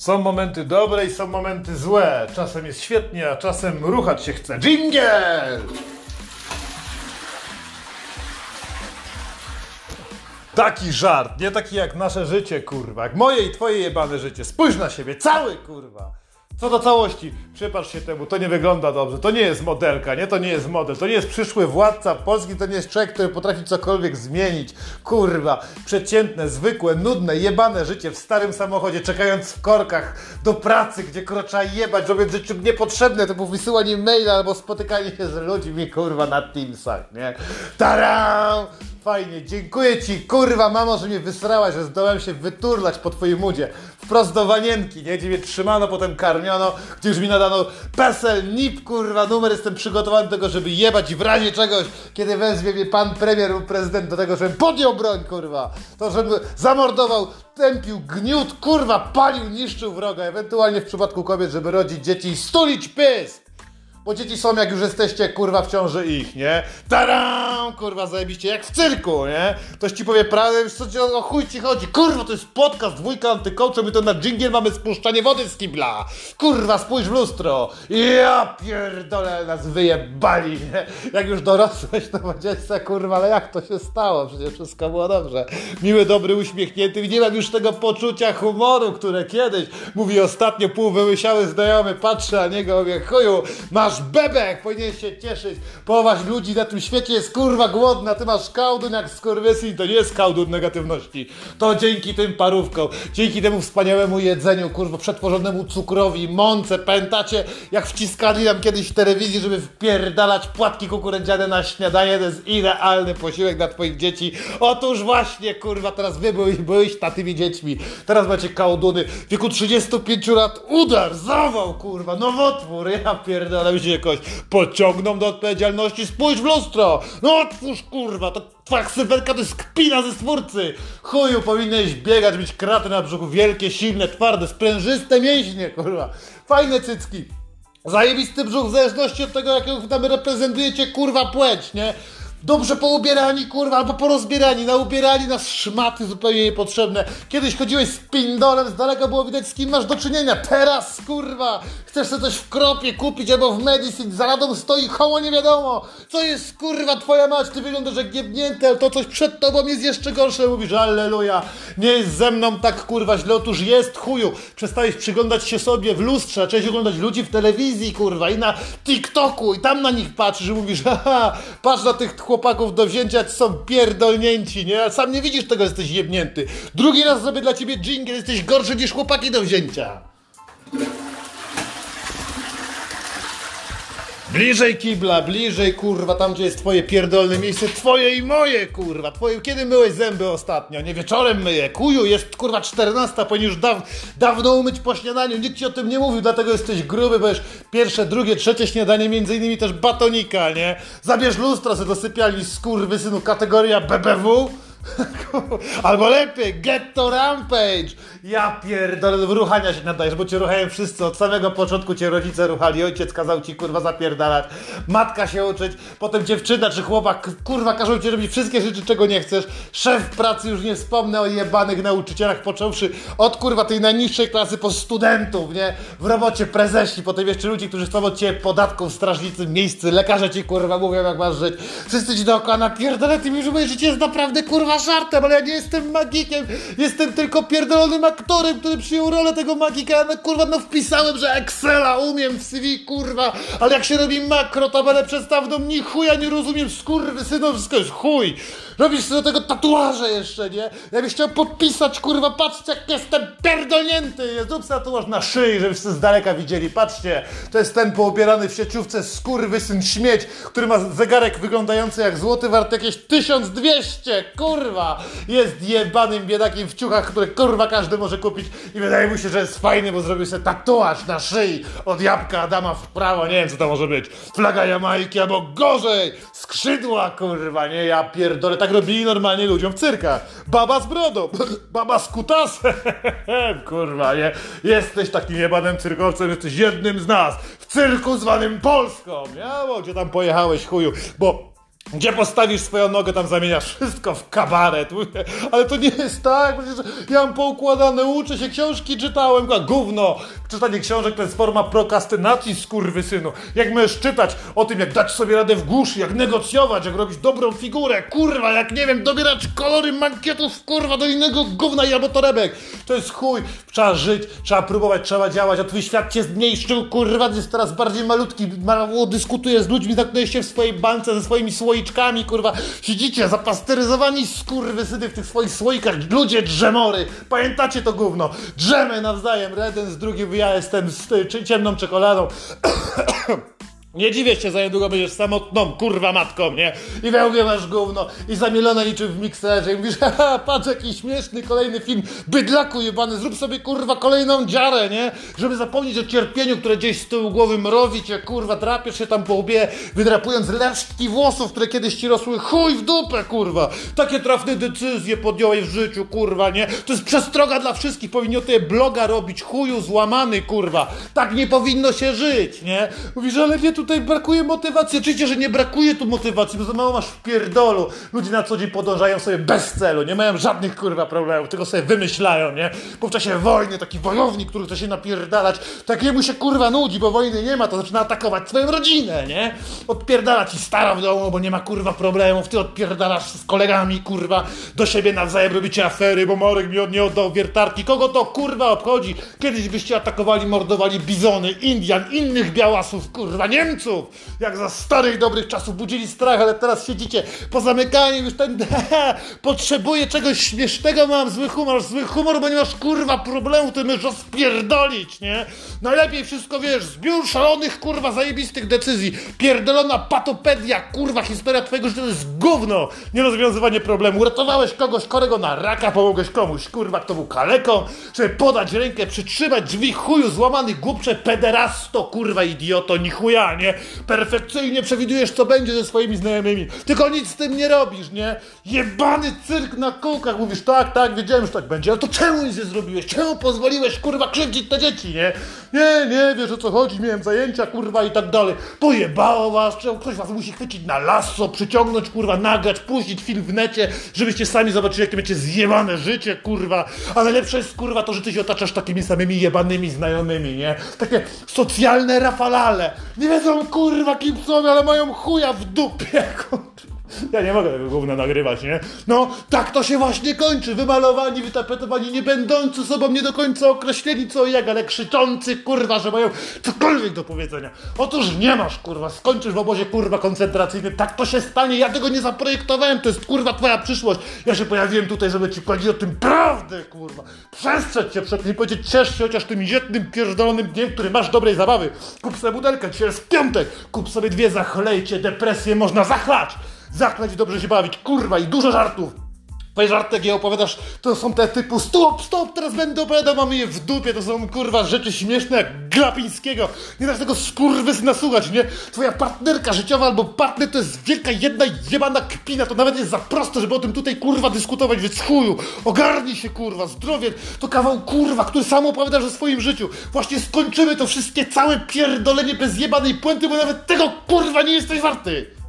Są momenty dobre i są momenty złe. Czasem jest świetnie, a czasem ruchać się chce. Jingle! Taki żart, nie taki jak nasze życie, kurwa. Jak moje i twoje jebane życie. Spójrz na siebie, cały, kurwa. Co do całości, przypatrz się temu, to nie wygląda dobrze, to nie jest modelka, nie, to nie jest model, to nie jest przyszły władca Polski, to nie jest człowiek, który potrafi cokolwiek zmienić, kurwa, przeciętne, zwykłe, nudne, jebane życie w starym samochodzie, czekając w korkach do pracy, gdzie kurwa jebać, robiąc rzeczy niepotrzebne, typu wysyłanie maila albo spotykanie się z ludźmi, kurwa, na Teamsach, nie? Taram! Fajnie, dziękuję ci, kurwa mamo, że mnie wysrałaś, że zdołałem się wyturlać po twojej mudzie. Wprost do wanienki, nie? Gdzie mnie trzymano, potem karmiono, gdzie już mi nadano PESEL, NIP, kurwa, numer, jestem przygotowany do tego, żeby jebać i w razie czegoś, kiedy wezwie mnie pan premier lub prezydent do tego, żebym podjął broń, kurwa, to żebym zamordował, tępił, gniótł, kurwa, palił, niszczył wroga, ewentualnie w przypadku kobiet, żeby rodzić dzieci i stulić pysk. Bo dzieci są jak już jesteście, kurwa, w ciąży ich, nie? Taram! Kurwa, zajebiście, jak w cyrku, nie? Ktoś ci powie prawdę, co ci, o chuj ci chodzi? Kurwa, to jest podcast, dwójka antykołcze, my to na dżingiel mamy spuszczanie wody z kibla. Kurwa, spójrz w lustro. Ja pierdolę, nas wyjebali, nie? Jak już dorosłeś, to powiedziałeś sobie, kurwa, ale jak to się stało? Przecież wszystko było dobrze. Miły, dobry, uśmiechnięty. Nie mam już tego poczucia humoru, które kiedyś, mówi ostatnio pół wyłysiały znajomy, patrzę na niego, mówię, chuju, masz bebek, powinien się cieszyć. Połowa ludzi na tym świecie jest kurwa głodna, ty masz kałdun jak skurwysyn, to nie jest kałdun negatywności. To dzięki tym parówkom, dzięki temu wspaniałemu jedzeniu, kurwa, przetworzonemu cukrowi, mące, pamiętacie jak wciskali nam kiedyś w telewizji, żeby wpierdalać płatki kukurydziane na śniadanie, to jest idealny posiłek dla twoich dzieci. Otóż właśnie, kurwa, teraz wy byłeś, byłeś tatymi dziećmi, teraz macie kałduny, w wieku 35 lat udar, zawał, kurwa, nowotwór, ja pierdolę, się jakoś pociągną do odpowiedzialności. Spójrz w lustro! No otwórz kurwa, to twoja ksywelka to jest kpina ze stwórcy! Chuju, powinieneś biegać, mieć kraty na brzuchu, wielkie, silne, twarde, sprężyste mięśnie, kurwa. Fajne cycki. Zajebisty brzuch w zależności od tego, jakiego tam reprezentujecie, kurwa, płeć, nie? Dobrze poubierani, kurwa, albo porozbierani, naubierani na szmaty zupełnie niepotrzebne. Kiedyś chodziłeś z pindolem, z daleka było widać z kim masz do czynienia. Teraz, kurwa, chcesz sobie coś w kropie kupić albo w medicine, za radą stoi homo nie wiadomo. Co jest, kurwa, twoja mać, ty wyglądasz jak giebnięty, ale to coś przed tobą jest jeszcze gorsze. Mówisz, alleluja, nie jest ze mną tak, kurwa, źle, otóż jest, chuju. Przestałeś przyglądać się sobie w lustrze, zacząłeś oglądać ludzi w telewizji, kurwa, i na TikToku, i tam na nich patrzysz i mówisz, haha, patrz na tych chłopaków do wzięcia są pierdolnięci, nie? A sam nie widzisz tego, jesteś jebnięty. Drugi raz zrobię dla ciebie jingle, jesteś gorszy niż chłopaki do wzięcia. Bliżej kibla, bliżej kurwa, tam gdzie jest twoje pierdolne miejsce, twoje i moje kurwa, twoje, kiedy myłeś zęby ostatnio? Nie wieczorem myję, kuju, jest kurwa 14, powinien już daw, dawno umyć po śniadaniu, nikt ci o tym nie mówił, dlatego jesteś gruby, bo pierwsze, drugie, trzecie śniadanie, między innymi też batonika, nie? Zabierz lustro sobie do sypialni, synu, kategoria BBW, Albo lepiej, get to rampage! Ja pierdolę, ruchania się nadajesz, bo cię ruchają wszyscy. Od samego początku cię rodzice ruchali, ojciec kazał ci kurwa zapierdalać, matka się uczyć, potem dziewczyna czy chłopak kurwa każą ci robić wszystkie rzeczy, czego nie chcesz. Szef pracy, już nie wspomnę o jebanych nauczycielach, począwszy od kurwa tej najniższej klasy po studentów, nie? W robocie prezesi, potem jeszcze ludzi, którzy chcą od ciebie podatków, strażnicy, miejscy, lekarze ci kurwa mówią jak masz żyć. Wszyscy ci dookoła napierdolę, ty mi, że moje życie jest naprawdę kurwa kurwa żartem, ale ja nie jestem magikiem, jestem tylko pierdolonym aktorem, który przyjął rolę tego magika, ja no, kurwa no wpisałem, że Excela umiem w CV, kurwa, ale jak się robi makro, tabelę przestawną, ni chuja nie rozumiem, skurwy synowsko jest chuj. Robisz sobie do tego tatuaże jeszcze, nie? Ja byś chciał podpisać, kurwa, patrzcie jak jestem pierdolnięty. Zrób sobie tatuaż na szyi, żebyście z daleka widzieli. Patrzcie, to jest ten poubierany w sieciówce syn śmieć, który ma zegarek wyglądający jak złoty, wart jakieś 1200, kurwa. Jest jebanym biedakiem w ciuchach, które kurwa każdy może kupić i wydaje mu się, że jest fajny, bo zrobił sobie tatuaż na szyi od jabłka Adama w prawo, nie wiem co to może być. Flaga Jamajki albo gorzej, skrzydła, kurwa, nie? Ja pierdolę, tak robili normalnie ludziom w cyrkach. Baba z brodą, baba z kutasem. Kurwa, nie? Jesteś takim jebanym cyrkowcem, jesteś jednym z nas w cyrku zwanym Polską. Miało, gdzie tam pojechałeś chuju, bo Gdzie postawisz swoją nogę, tam zamieniasz wszystko w kabaret. Ale to nie jest tak, przecież ja mam poukładane, uczę się, książki czytałem, gówno. Czytanie książek to jest forma prokastynacji, skurwysynu. Jak możesz czytać o tym, jak dać sobie radę w głuszy, jak negocjować, jak robić dobrą figurę, kurwa, jak nie wiem, dobierać kolory mankietów, kurwa, do innego gówna i albo torebek. To jest chuj. Trzeba żyć, trzeba próbować, trzeba działać, a twój świat cię zmniejszył, kurwa, jest teraz bardziej malutki, mało dyskutuje z ludźmi, zamknąłeś się w swojej bańce ze swoimi słoiczkami, kurwa, siedzicie zapasteryzowani skurwysyny w tych swoich słoikach, ludzie drzemory, pamiętacie to gówno, drzemy nawzajem, jeden z drugim, ja jestem z y, ciemną czekoladą. Nie dziwię się, za niedługo będziesz samotną, kurwa matką, nie? I wełbie masz gówno i zamielone niczym w mikserze i mówisz, haha, patrz jaki śmieszny kolejny film, bydlaku jebany, zrób sobie kurwa kolejną dziarę, nie? Żeby zapomnieć o cierpieniu, które gdzieś z tyłu głowy mrowi cię, kurwa, drapiesz się tam po łbie, wydrapując resztki włosów, które kiedyś ci rosły, chuj w dupę, kurwa! Takie trafne decyzje podjąłeś w życiu, kurwa, nie? To jest przestroga dla wszystkich, powinni o tej bloga robić, chuju złamany, kurwa! Tak nie powinno się żyć, nie? Mówisz, ale nie tutaj brakuje motywacji. Oczywiście, że nie brakuje tu motywacji, bo za mało masz w pierdolu. Ludzie na co dzień podążają sobie bez celu, nie mają żadnych kurwa problemów, tylko sobie wymyślają, nie? Bo w czasie wojny taki wojownik, który chce się napierdalać, takiemu się kurwa nudzi, bo wojny nie ma, to zaczyna atakować swoją rodzinę, nie? Odpierdala ci stara w domu, bo nie ma kurwa problemów, ty odpierdalasz z kolegami, kurwa, do siebie nawzajem robicie afery, bo Morek mi od nie oddał wiertarki. Kogo to kurwa obchodzi? Kiedyś byście atakowali, mordowali bizony, Indian, innych białasów, kurwa, Jak za starych dobrych czasów budzili strach, ale teraz siedzicie pozamykani już ten potrzebuję czegoś śmiesznego, mam zły humor, zły humor, bo nie masz kurwa problemu, ty możesz rozpierdolić, nie? Najlepiej wszystko wiesz, zbiór szalonych kurwa zajebistych decyzji, pierdolona patopedia, kurwa historia twojego życia to jest gówno, nierozwiązywanie problemu, uratowałeś kogoś chorego na raka, pomogłeś komuś, kurwa, kto był kaleką, żeby podać rękę, przytrzymać drzwi, chuju złamany, głupcze, pederasto, kurwa, idioto, ni Perfekcyjnie przewidujesz, co będzie ze swoimi znajomymi, tylko nic z tym nie robisz, nie? Jebany cyrk na kółkach, mówisz, tak, tak, wiedziałem, że tak będzie, ale to czemu nic nie zrobiłeś? Czemu pozwoliłeś, kurwa, krzywdzić te dzieci, nie? Nie, nie wiesz o co chodzi, miałem zajęcia, kurwa, i tak dalej. Pojebało was, czemu ktoś was musi chwycić na lasso, przyciągnąć, kurwa, nagrać, puścić film w necie, żebyście sami zobaczyli, jakie macie zjebane życie, kurwa. A najlepsze jest, kurwa, to, że ty się otaczasz takimi samymi jebanymi znajomymi, nie? Takie socjalne rafalale. Nie wiedzą, kurwa, kim są, ale mają chuja w dupie, kurwa. Ja nie mogę tego gówna nagrywać, nie? No, tak to się właśnie kończy. Wymalowani, wytapetowani, nie będący sobą nie do końca określeni co i jak, ale krzyczący, kurwa, że mają cokolwiek do powiedzenia. Otóż nie masz, kurwa, skończysz w obozie, kurwa, koncentracyjnym. Tak to się stanie, ja tego nie zaprojektowałem, to jest, kurwa, twoja przyszłość. Ja się pojawiłem tutaj, żeby ci powiedzieć o tym prawdę, kurwa. Przestrzec cię przed nim powiedzieć, ciesz się chociaż tym jednym pierdolonym dniem, który masz dobrej zabawy. Kup sobie butelkę, dzisiaj jest piątek. Kup sobie dwie, zachlejcie, depresję można zachlać zachlać i dobrze się bawić, kurwa, i dużo żartów. Twoje żarty, jakie opowiadasz, to są te typu stop, stop, teraz będę opowiadał, mamy je w dupie, to są kurwa rzeczy śmieszne jak Glapińskiego. Nie dasz tego skurwysyna słuchać, nie? Twoja partnerka życiowa albo partner to jest wielka jedna jebana kpina, to nawet jest za proste, żeby o tym tutaj kurwa dyskutować, więc chuju, ogarnij się kurwa, zdrowie, to kawał kurwa, który sam opowiadasz o swoim życiu. Właśnie skończymy to wszystkie całe pierdolenie bez jebanej puenty, bo nawet tego kurwa nie jesteś warty.